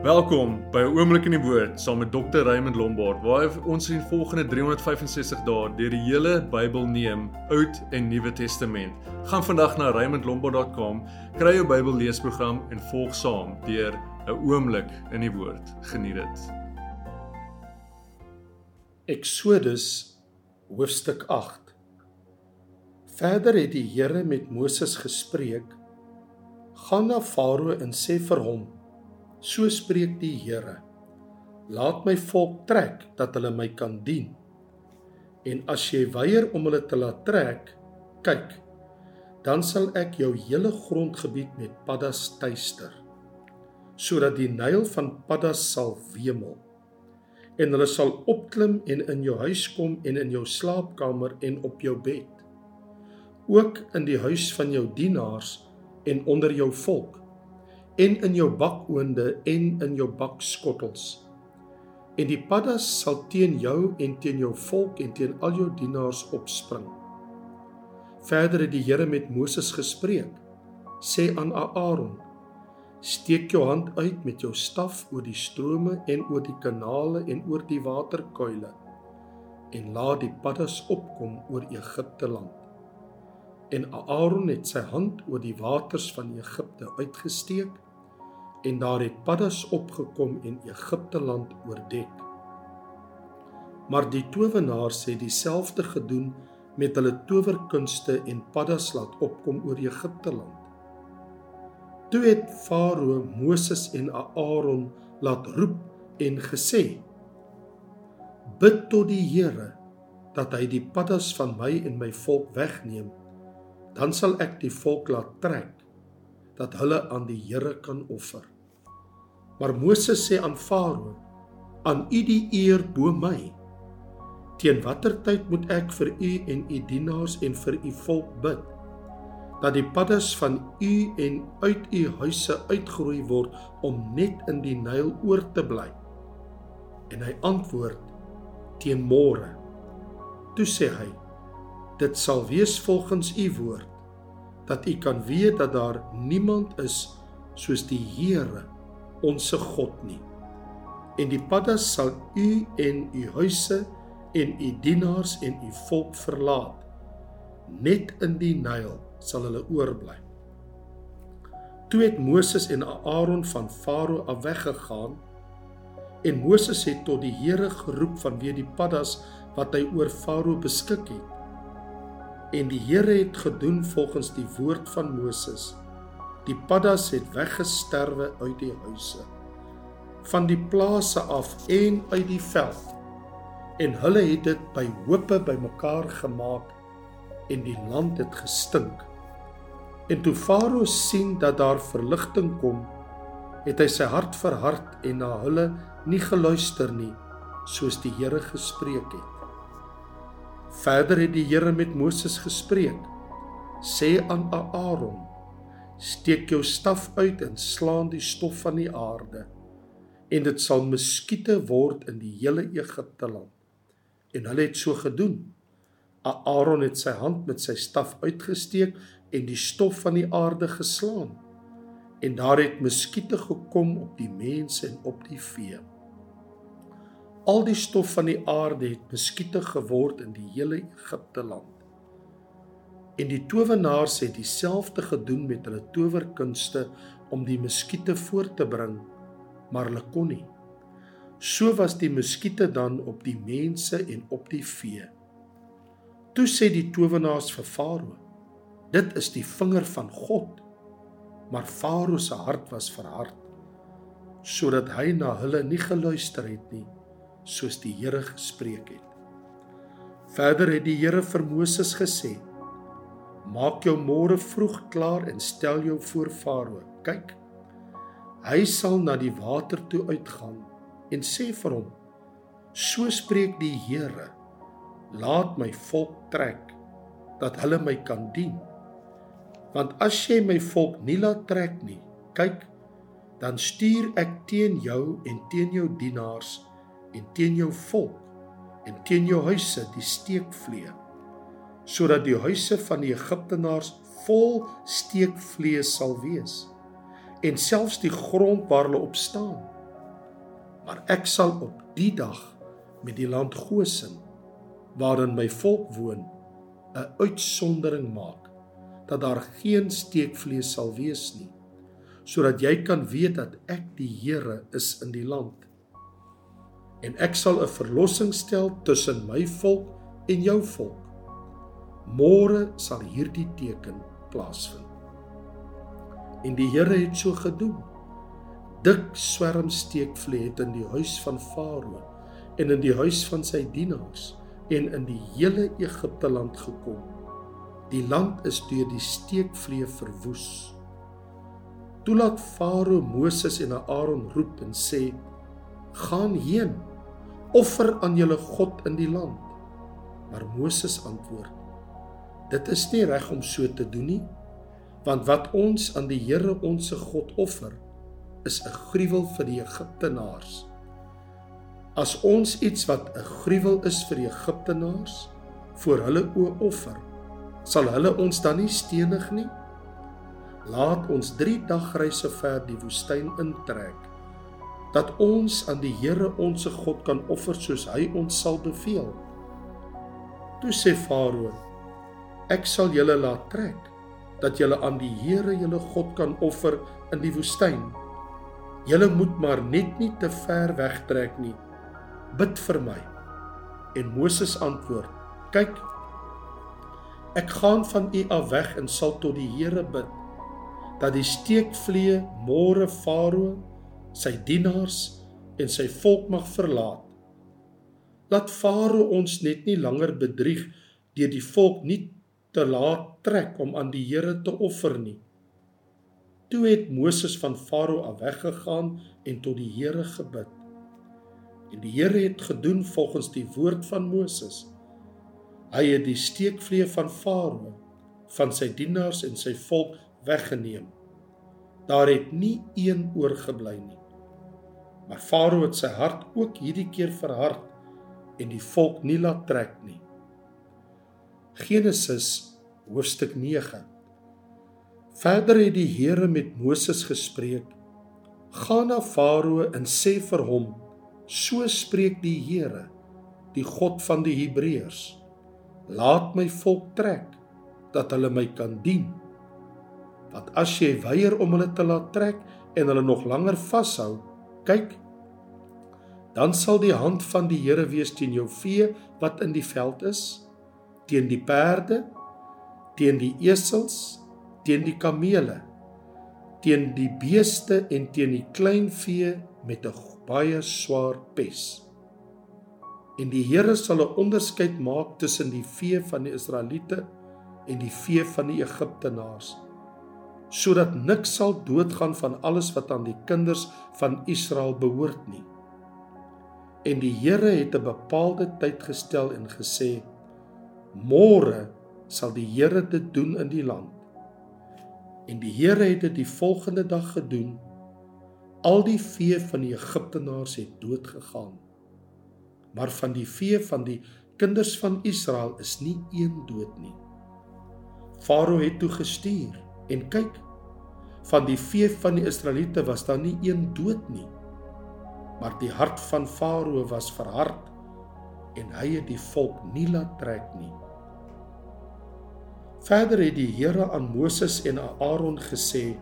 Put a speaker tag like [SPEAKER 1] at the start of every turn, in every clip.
[SPEAKER 1] Welkom by 'n oomblik in die woord saam met Dr. Raymond Lombard waar ons in volgende 365 dae deur die hele Bybel neem, Oud en Nuwe Testament. Gaan vandag na raymondlombard.com, kry jou Bybel leesprogram en volg saam deur 'n oomblik in die woord. Geniet dit.
[SPEAKER 2] Eksodus hoofstuk 8. Verder het die Here met Moses gespreek: "Gaan na Farao en sê vir hom: So spreek die Here: Laat my volk trek dat hulle my kan dien. En as jy weier om hulle te laat trek, kyk, dan sal ek jou hele grondgebied met paddas tuister, sodat die Nyl van paddas sal wemel. En hulle sal opklim en in jou huis kom en in jou slaapkamer en op jou bed, ook in die huis van jou dienaars en onder jou volk en in jou bakoonde en in jou bakskottels. En die paddas sal teen jou en teen jou volk en teen al jou dienaars opspring. Verder het die Here met Moses gespreek. Sê aan Aaron: Steek jou hand uit met jou staf oor die strome en oor die kanale en oor die waterkuile en laat die paddas opkom oor Egipte land. En Aaron het sy hand oor die waters van Egipte uitgesteek en daar het paddas opgekom en Egipte land oordek. Maar die towenaars het dieselfde gedoen met hulle towerkunste en paddas laat opkom oor Egipte land. Toe het Farao Moses en Aaron laat roep en gesê: Bid tot die Here dat hy die paddas van my en my volk wegneem, dan sal ek die volk laat trek dat hulle aan die Here kan offer. Maar Moses sê aan Farao: "Aan U die eer bo my. Teen watter tyd moet ek vir U en U dienaars en vir U volk bid dat die paddas van U en uit U huise uitgroei word om net in die Nyl oor te bly?" En hy antwoord: "Teen môre." Toe sê hy: "Dit sal wees volgens U woord dat U kan weet dat daar niemand is soos die Here onsse God nie. En die paddas sal u en u huise en u dienaars en u volk verlaat. Net in die Nyl sal hulle oorbly. Toe het Moses en Aaron van Farao af weggegaan en Moses het tot die Here geroep vanweë die paddas wat hy oor Farao beskik het. En die Here het gedoen volgens die woord van Moses. Die paddas het weggesterwe uit die huise van die plase af en uit die veld. En hulle het dit by hoope bymekaar gemaak en die land het gestink. En toe Farao sien dat daar verligting kom, het hy sy hart verhard en na hulle nie geluister nie, soos die Here gespreek het. Verder het die Here met Moses gespreek. Sê aan Aaron: steek jou staf uit en slaan die stof van die aarde en dit sal muskiete word in die hele Egipte land. En hulle het so gedoen. Aaron het sy hand met sy staf uitgesteek en die stof van die aarde geslaan. En daar het muskiete gekom op die mense en op die vee. Al die stof van die aarde het muskiete geword in die hele Egipte land En die towenaars het dieselfde gedoen met hulle towerkunste om die muskiete voort te bring, maar hulle kon nie. So was die muskiete dan op die mense en op die vee. Toe sê die towenaars vir Farao: "Dit is die vinger van God." Maar Farao se hart was verhard, sodat hy na hulle nie geluister het nie, soos die Here gespreek het. Verder het die Here vir Moses gesê: Maak jou môre vroeg klaar en stel jou voor Farao. Kyk. Hy sal na die water toe uitgaan en sê vir hom: So spreek die Here: Laat my volk trek dat hulle my kan dien. Want as jy my volk nie laat trek nie, kyk, dan stuur ek teen jou en teen jou dienaars en teen jou volk en teen jou huise die steekvlee sodat die huise van die Egiptenaars vol steekvlees sal wees en selfs die grond waar hulle op staan. Maar ek sal op die dag met die land Gosen waarin my volk woon 'n uitsondering maak dat daar geen steekvlees sal wees nie sodat jy kan weet dat ek die Here is in die land. En ek sal 'n verlossing stel tussen my volk en jou volk môre sal hierdie teken plaasvind en die Here het so gedoen dik swerm steekvlee het in die huis van Farao en in die huis van sy dienaars en in die hele Egipte land gekom. Die land is deur die steekvlee verwoes. Toe laat Farao Moses en Aaron roep en sê: "Gaan heen, offer aan julle God in die land." Maar Moses antwoord: "Dit is nie reg om so te doen nie, want wat ons aan die Here ons se God offer, is 'n gruwel vir die Egiptenaars. As ons iets wat 'n gruwel is vir die Egiptenaars voor hulle oë offer, sal hulle ons dan nie stenig nie? Laat ons 3 dagreise ver die woestyn intrek dat ons aan die Here ons God kan offer soos hy ons sal beveel. Toe sê Farao: Ek sal julle laat trek dat julle aan die Here julle God kan offer in die woestyn. Julle moet maar net nie te ver wegtrek nie. Bid vir my. En Moses antwoord: Kyk, ek gaan van u af weg en sal tot die Here bid dat die steekvlee môre Farao, sy dienaars en sy volk mag verlaat. Laat Farao ons net nie langer bedrieg deur die volk nie te laat trek om aan die Here te offer nie. Toe het Moses van Farao af weggegaan en tot die Here gebid. En die Here het gedoen volgens die woord van Moses. Hy het die steekvlee van Farao van sy dienaars en sy volk weggeneem. Daar het nie een oorgebly nie. Maar Farao het sy hart ook hierdie keer verhard en die volk nie laat trek nie. Genesis hoofstuk 9 Verder het die Here met Moses gespreek: "Gaan na Farao en sê vir hom: So spreek die Here, die God van die Hebreërs: Laat my volk trek dat hulle my kan dien. Want as jy weier om hulle te laat trek en hulle nog langer vashou, kyk, dan sal die hand van die Here wees teen jou vee wat in die veld is, teen die perde, teen die esels teen die kamele, teen die beeste en teen die klein vee met 'n baie swaar pes. En die Here sal 'n onderskeid maak tussen die vee van die Israeliete en die vee van die Egiptenaars, sodat niks sal doodgaan van alles wat aan die kinders van Israel behoort nie. En die Here het 'n bepaalde tyd gestel en gesê: "Môre sal die Here dit doen in die land." En die Here het dit die volgende dag gedoen. Al die vee van die Egiptenaars het dood gegaan. Maar van die vee van die kinders van Israel is nie een dood nie. Farao het toe gestuur en kyk, van die vee van die Israeliete was daar nie een dood nie. Maar die hart van Farao was verhard en hy het die volk nie laat trek nie. Verder het die Here aan Moses en aan Aaron gesê: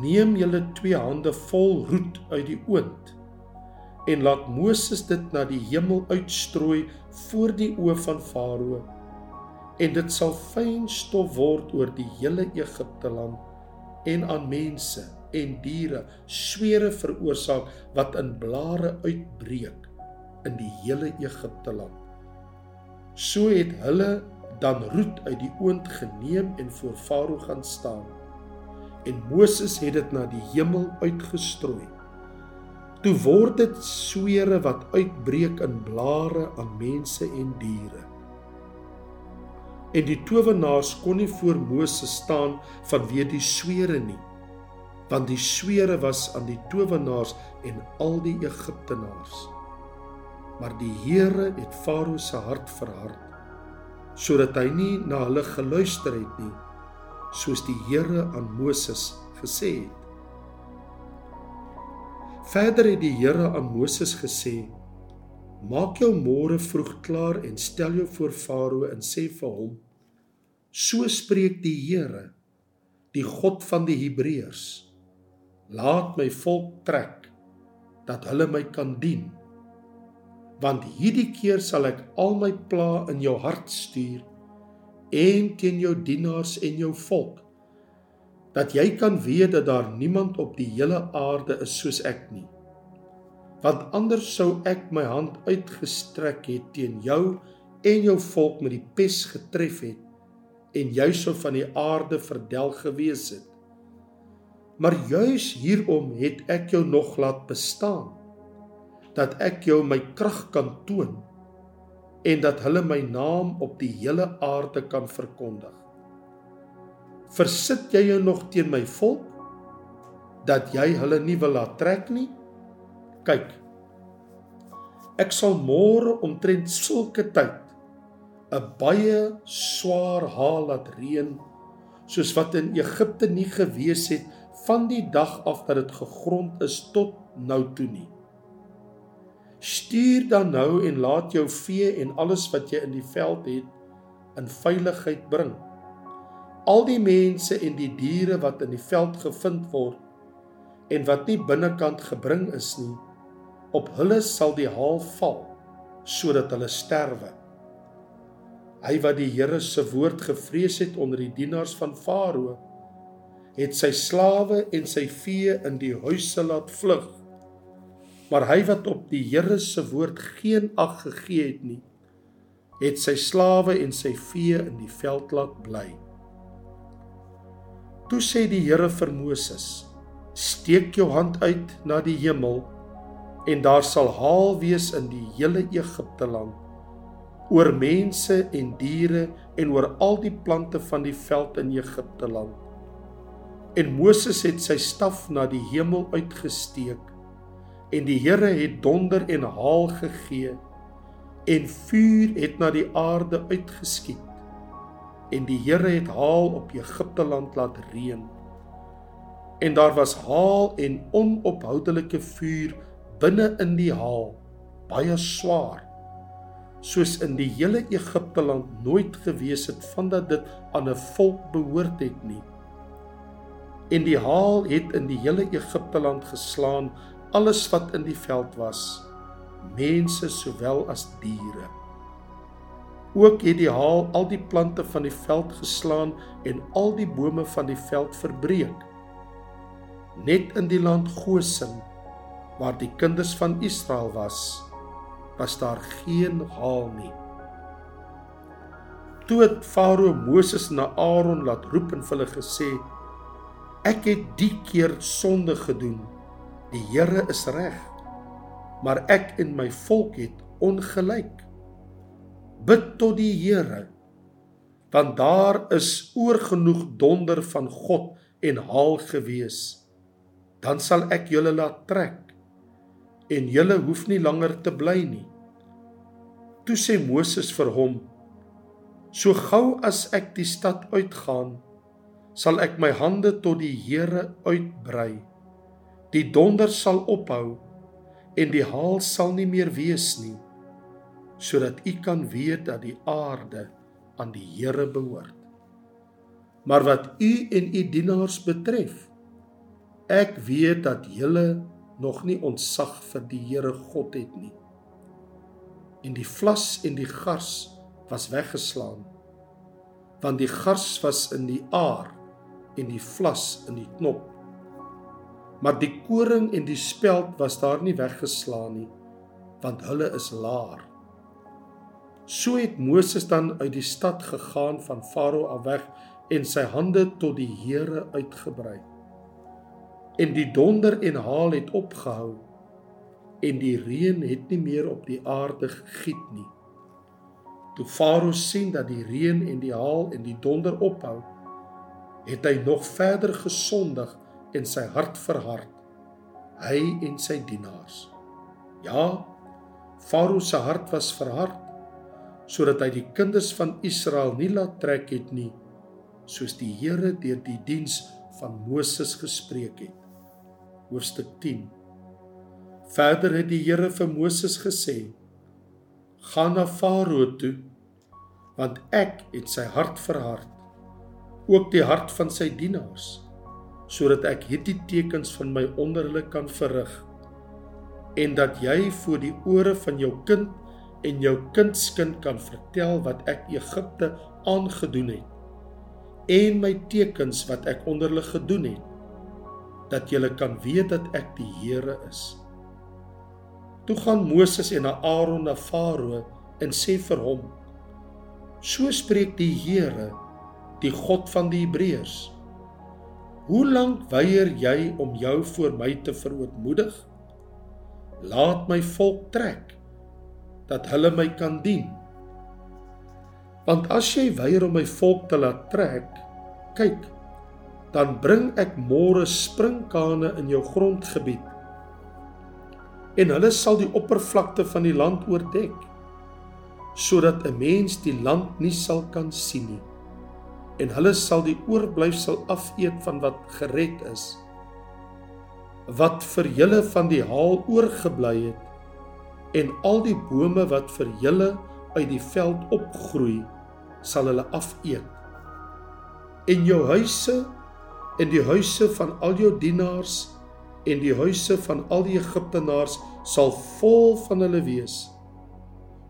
[SPEAKER 2] Neem julle twee hande vol roet uit die oond en laat Moses dit na die hemel uitstrooi voor die oë van Farao en dit sal fyn stof word oor die hele Egipte land en aan mense en diere swere veroorsaak wat in blare uitbreek in die hele Egipte land. So het hulle dan roet uit die oond geneem en voor Farao gaan staan. En Moses het dit na die hemel uitgestrooi. Toe word dit swere wat uitbreek in blare aan mense en diere. En die towenaars kon nie voor Moses staan vanweë die swere nie, want die swere was aan die towenaars en al die Egiptenaars. Maar die Here het Farao se hart verhard sodat hy nie na hulle geluister het nie soos die Here aan Moses gesê het. Verder het die Here aan Moses gesê: Maak jou môre vroeg klaar en stel jou voor Farao en sê vir hom: So spreek die Here, die God van die Hebreërs: Laat my volk trek dat hulle my kan dien. Want hierdie keer sal ek al my pla in jou hart stuur en teen jou dienaars en jou volk dat jy kan weet dat daar niemand op die hele aarde is soos ek nie. Want anders sou ek my hand uitgestrek het teen jou en jou volk met die pes getref het en jy sou van die aarde verdel gewees het. Maar juis hierom het ek jou nog laat bestaan dat ek jou my krag kan toon en dat hulle my naam op die hele aarde kan verkondig. Versit jy jou nog teen my volk dat jy hulle nie wil laat trek nie? Kyk. Ek sal môre omtrent sulke tyd 'n baie swaar haal laat reën soos wat in Egipte nie gewees het van die dag af dat dit gegrond is tot nou toe nie. Stuur dan nou en laat jou vee en alles wat jy in die veld het in veiligheid bring. Al die mense en die diere wat in die veld gevind word en wat nie binnekant gebring is nie op hulle sal die haal val sodat hulle sterwe. Hy wat die Here se woord gevrees het onder die dienaars van Farao het sy slawe en sy vee in die huise laat vlug maar hy wat op die Here se woord geen ag gegee het nie het sy slawe en sy vee in die veld laat bly Toe sê die Here vir Moses: "Steek jou hand uit na die hemel en daar sal haal wees in die hele Egipte land oor mense en diere en oor al die plante van die veld in Egipte land." En Moses het sy staf na die hemel uitgesteek en die Here het donder en haal gegee en vuur het na die aarde uitgeskiet en die Here het haal op Egipte land laat reën. En daar was haal en onophoudelike vuur binne in die haal, baie swaar, soos in die hele Egipte land nooit gewees het vandat dit aan 'n volk behoort het nie. En die haal het in die hele Egipte land geslaan alles wat in die veld was, mense sowel as diere. Ook het die haal al die plante van die veld geslaan en al die bome van die veld verbreek. Net in die land Goshen waar die kinders van Israel was, was daar geen haal nie. Toe het Farao Moses na Aaron laat roep en hulle gesê: Ek het die keer sonde gedoen. Die Here is reg, maar ek en my volk het ongelyk. Bid tot die Here want daar is oorgenoeg donder van God en haal gewees. Dan sal ek julle laat trek en julle hoef nie langer te bly nie. Toe sê Moses vir hom so gou as ek die stad uitgaan sal ek my hande tot die Here uitbrei die donder sal ophou en die haal sal nie meer wees nie sodat u kan weet dat die aarde aan die Here behoort. Maar wat u en u dienaars betref, ek weet dat julle nog nie ontsag vir die Here God het nie. En die vlas en die gars was weggeslaan, want die gars was in die aar en die vlas in die knop. Maar die koring en die speld was daar nie weggeslaan nie, want hulle is laar. So het Moses dan uit die stad gegaan van Farao af weg en sy hande tot die Here uitgebrei. En die donder en haal het opgehou en die reën het nie meer op die aarde gegiet nie. Toe Farao sien dat die reën en die haal en die donder ophou, het hy nog verder gesondig en sy hart verhard, hy en sy dienaars. Ja, Farao se hart was verhard sodat hy die kinders van Israel nie laat trek het nie soos die Here deur die diens van Moses gespreek het. Hoofstuk 10. Verder het die Here vir Moses gesê: "Gaan na Farao toe, want ek het sy hart verhard, ook die hart van sy dienaars, sodat ek hierdie tekens van my onder hulle kan verrig en dat jy voor die ore van jou kind en jou kindskind kan vertel wat ek Egipte aangedoen het en my tekens wat ek onder hulle gedoen het dat julle kan weet dat ek die Here is. Toe gaan Moses en Aaron na Farao en sê vir hom: So spreek die Here, die God van die Hebreërs. Hoe lank weier jy om jou voor my te verootmoedig? Laat my volk trek dat hulle my kan dien. Want as jy weier om my volk te laat trek, kyk, dan bring ek môre sprinkane in jou grondgebied. En hulle sal die oppervlakte van die land oordek, sodat 'n mens die land nie sal kan sien nie. En hulle sal die oorblyfsel afeet van wat gered is. Wat vir julle van die haal oorgebly het en al die bome wat vir julle uit die veld opgroei, sal hulle afeet. En jou huise en die huise van al jou dienaars en die huise van al die Egiptenaars sal vol van hulle wees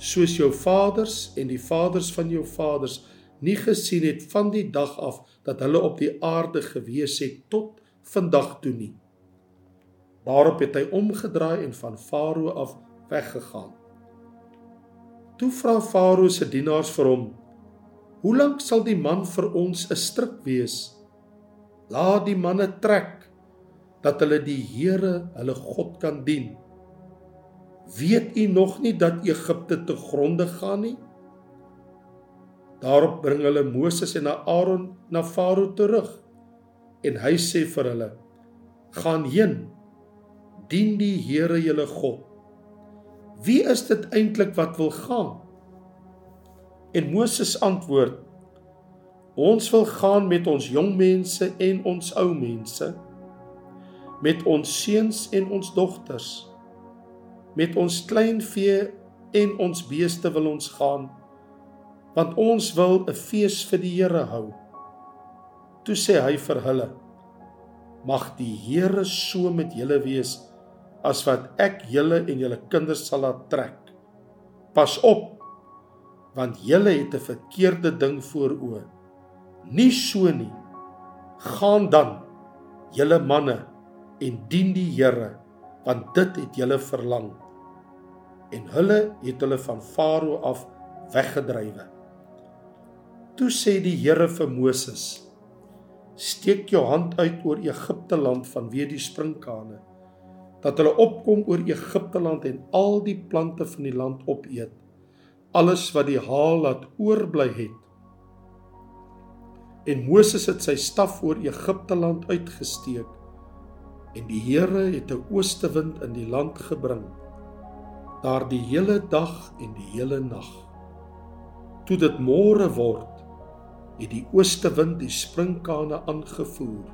[SPEAKER 2] soos jou vaders en die vaders van jou vaders nie gesien het van die dag af dat hulle op die aarde gewees het tot vandag toe nie daarop het hy omgedraai en van farao af weggegaan toe vra farao se dienaars vir hom hoe lank sal die man vir ons 'n stryk wees Laat die manne trek dat hulle die Here, hulle God kan dien. Weet u nog nie dat Egipte te gronde gaan nie? Daarop bring hulle Moses en Aaron na Farao terug. En hy sê vir hulle: "Gaan heen. Dien die Here julle God. Wie is dit eintlik wat wil gaan?" En Moses antwoord: Ons wil gaan met ons jong mense en ons ou mense, met ons seuns en ons dogters, met ons kleinvee en ons beeste wil ons gaan, want ons wil 'n fees vir die Here hou. Toe sê hy vir hulle: Mag die Here so met julle wees as wat ek julle en julle kinders sal laat trek. Pas op, want julle het 'n verkeerde ding voor oë. Nie so nie. Gaan dan julle manne en dien die Here, want dit het julle verlang. En hulle het hulle van Farao af weggedrywe. Toe sê die Here vir Moses: Steek jou hand uit oor Egipte land vanweë die sprinkane dat hulle opkom oor Egipte land en al die plante van die land opeet alles wat die haal laat oorbly het En Moses het sy staf oor Egipte land uitgesteek en die Here het 'n oostewind in die land gebring daar die hele dag en die hele nag. Toe dit môre word, het die oostewind die sprinkane aangevoer.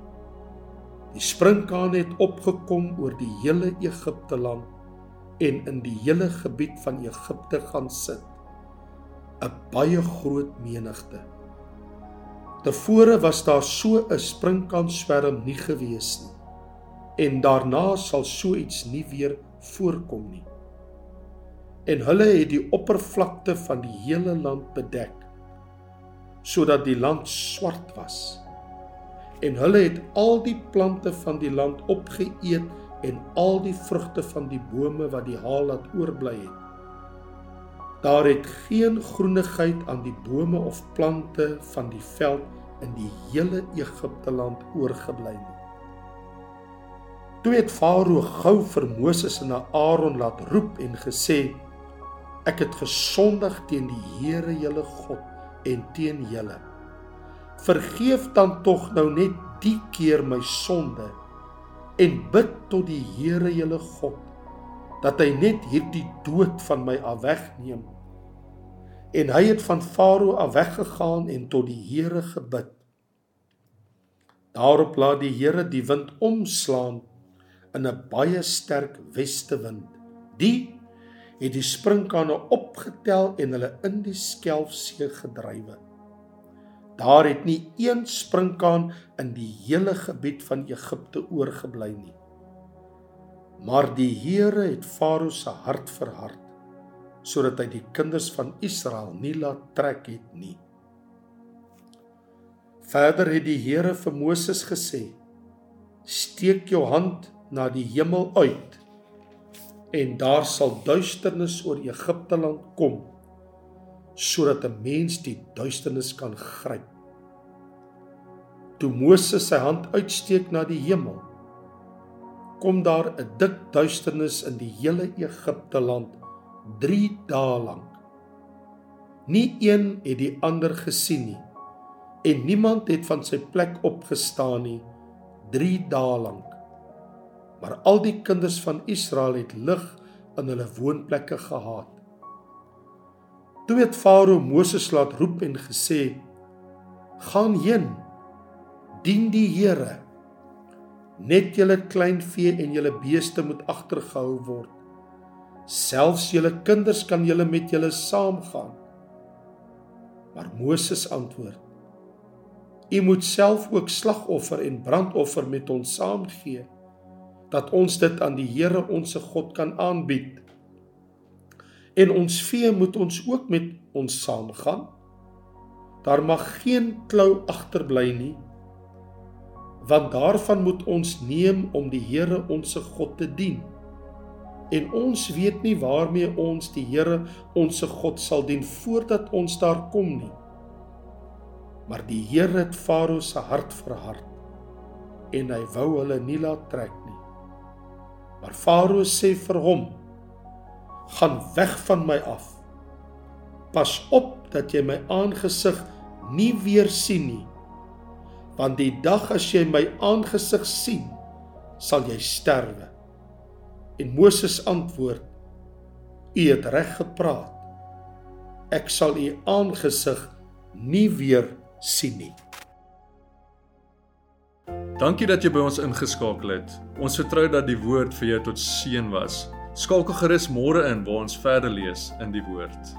[SPEAKER 2] Die sprinkane het opgekom oor die hele Egipte land en in die hele gebied van Egipte gaan sit. 'n baie groot menigte. Tevore was daar so 'n sprinkanswerm nie gewees nie. En daarna sal so iets nie weer voorkom nie. En hulle het die oppervlakte van die hele land bedek sodat die land swart was. En hulle het al die plante van die land opgeëet en al die vrugte van die bome wat die haal laat oorbly het. Daar het geen groenigheid aan die bome of plante van die veld in die hele Egipte land oorgebly nie. Toe het Farao gou vir Moses en Aaron laat roep en gesê: Ek het gesondig teen die Here julle God en teen julle. Vergeef dan tog nou net die keer my sonde en bid tot die Here julle God dat hy net hierdie dood van my af wegneem en hy het van Farao af weggegaan en tot die Here gebid. Daarop laat die Here die wind omslaan in 'n baie sterk westewind. Die het die sprinkane opgetel en hulle in die Skelfsee gedrywe. Daar het nie een sprinkaan in die hele gebied van Egipte oorgebly nie. Maar die Here het Farao se hart verhard sodat hy die kinders van Israel nie laat trek het nie. Verder het die Here vir Moses gesê: "Steek jou hand na die hemel uit en daar sal duisternis oor Egipte land kom sodat 'n mens die duisternis kan gryp. Toe Moses sy hand uitsteek na die hemel, kom daar 'n dik duisternis in die hele Egipte land 3 dae lank. Nie een het die ander gesien nie en niemand het van sy plek opgestaan nie 3 dae lank. Maar al die kinders van Israel het lig in hulle woonplekke gehad. Toe het Farao Moses laat roep en gesê: "Gaan heen, dien die Here. Net julle klein vee en julle beeste moet agtergehou word. Selfs julle kinders kan julle met julle saamgaan." Maar Moses antwoord: "U moet self ook slagoffer en brandoffer met ons saamgee." Dat ons dit aan die Here ons God kan aanbied. En ons vee moet ons ook met ons saamgaan. Daar mag geen klou agterbly nie, want daarvan moet ons neem om die Here ons God te dien. En ons weet nie waarmee ons die Here ons God sal dien voordat ons daar kom nie. Maar die Here het Farao se hart verhard en hy wou hulle nie laat trek nie. Maar Farao sê vir hom: "Gaan weg van my af. Pas op dat jy my aangesig nie weer sien nie. Want die dag as jy my aangesig sien, sal jy sterwe." En Moses antwoord: "U het reg gepraat. Ek sal u aangesig nie weer sien nie."
[SPEAKER 1] Dankie dat jy by ons ingeskakel het. Ons vertrou dat die woord vir jou tot seën was. Skakel gerus môre in waar ons verder lees in die woord.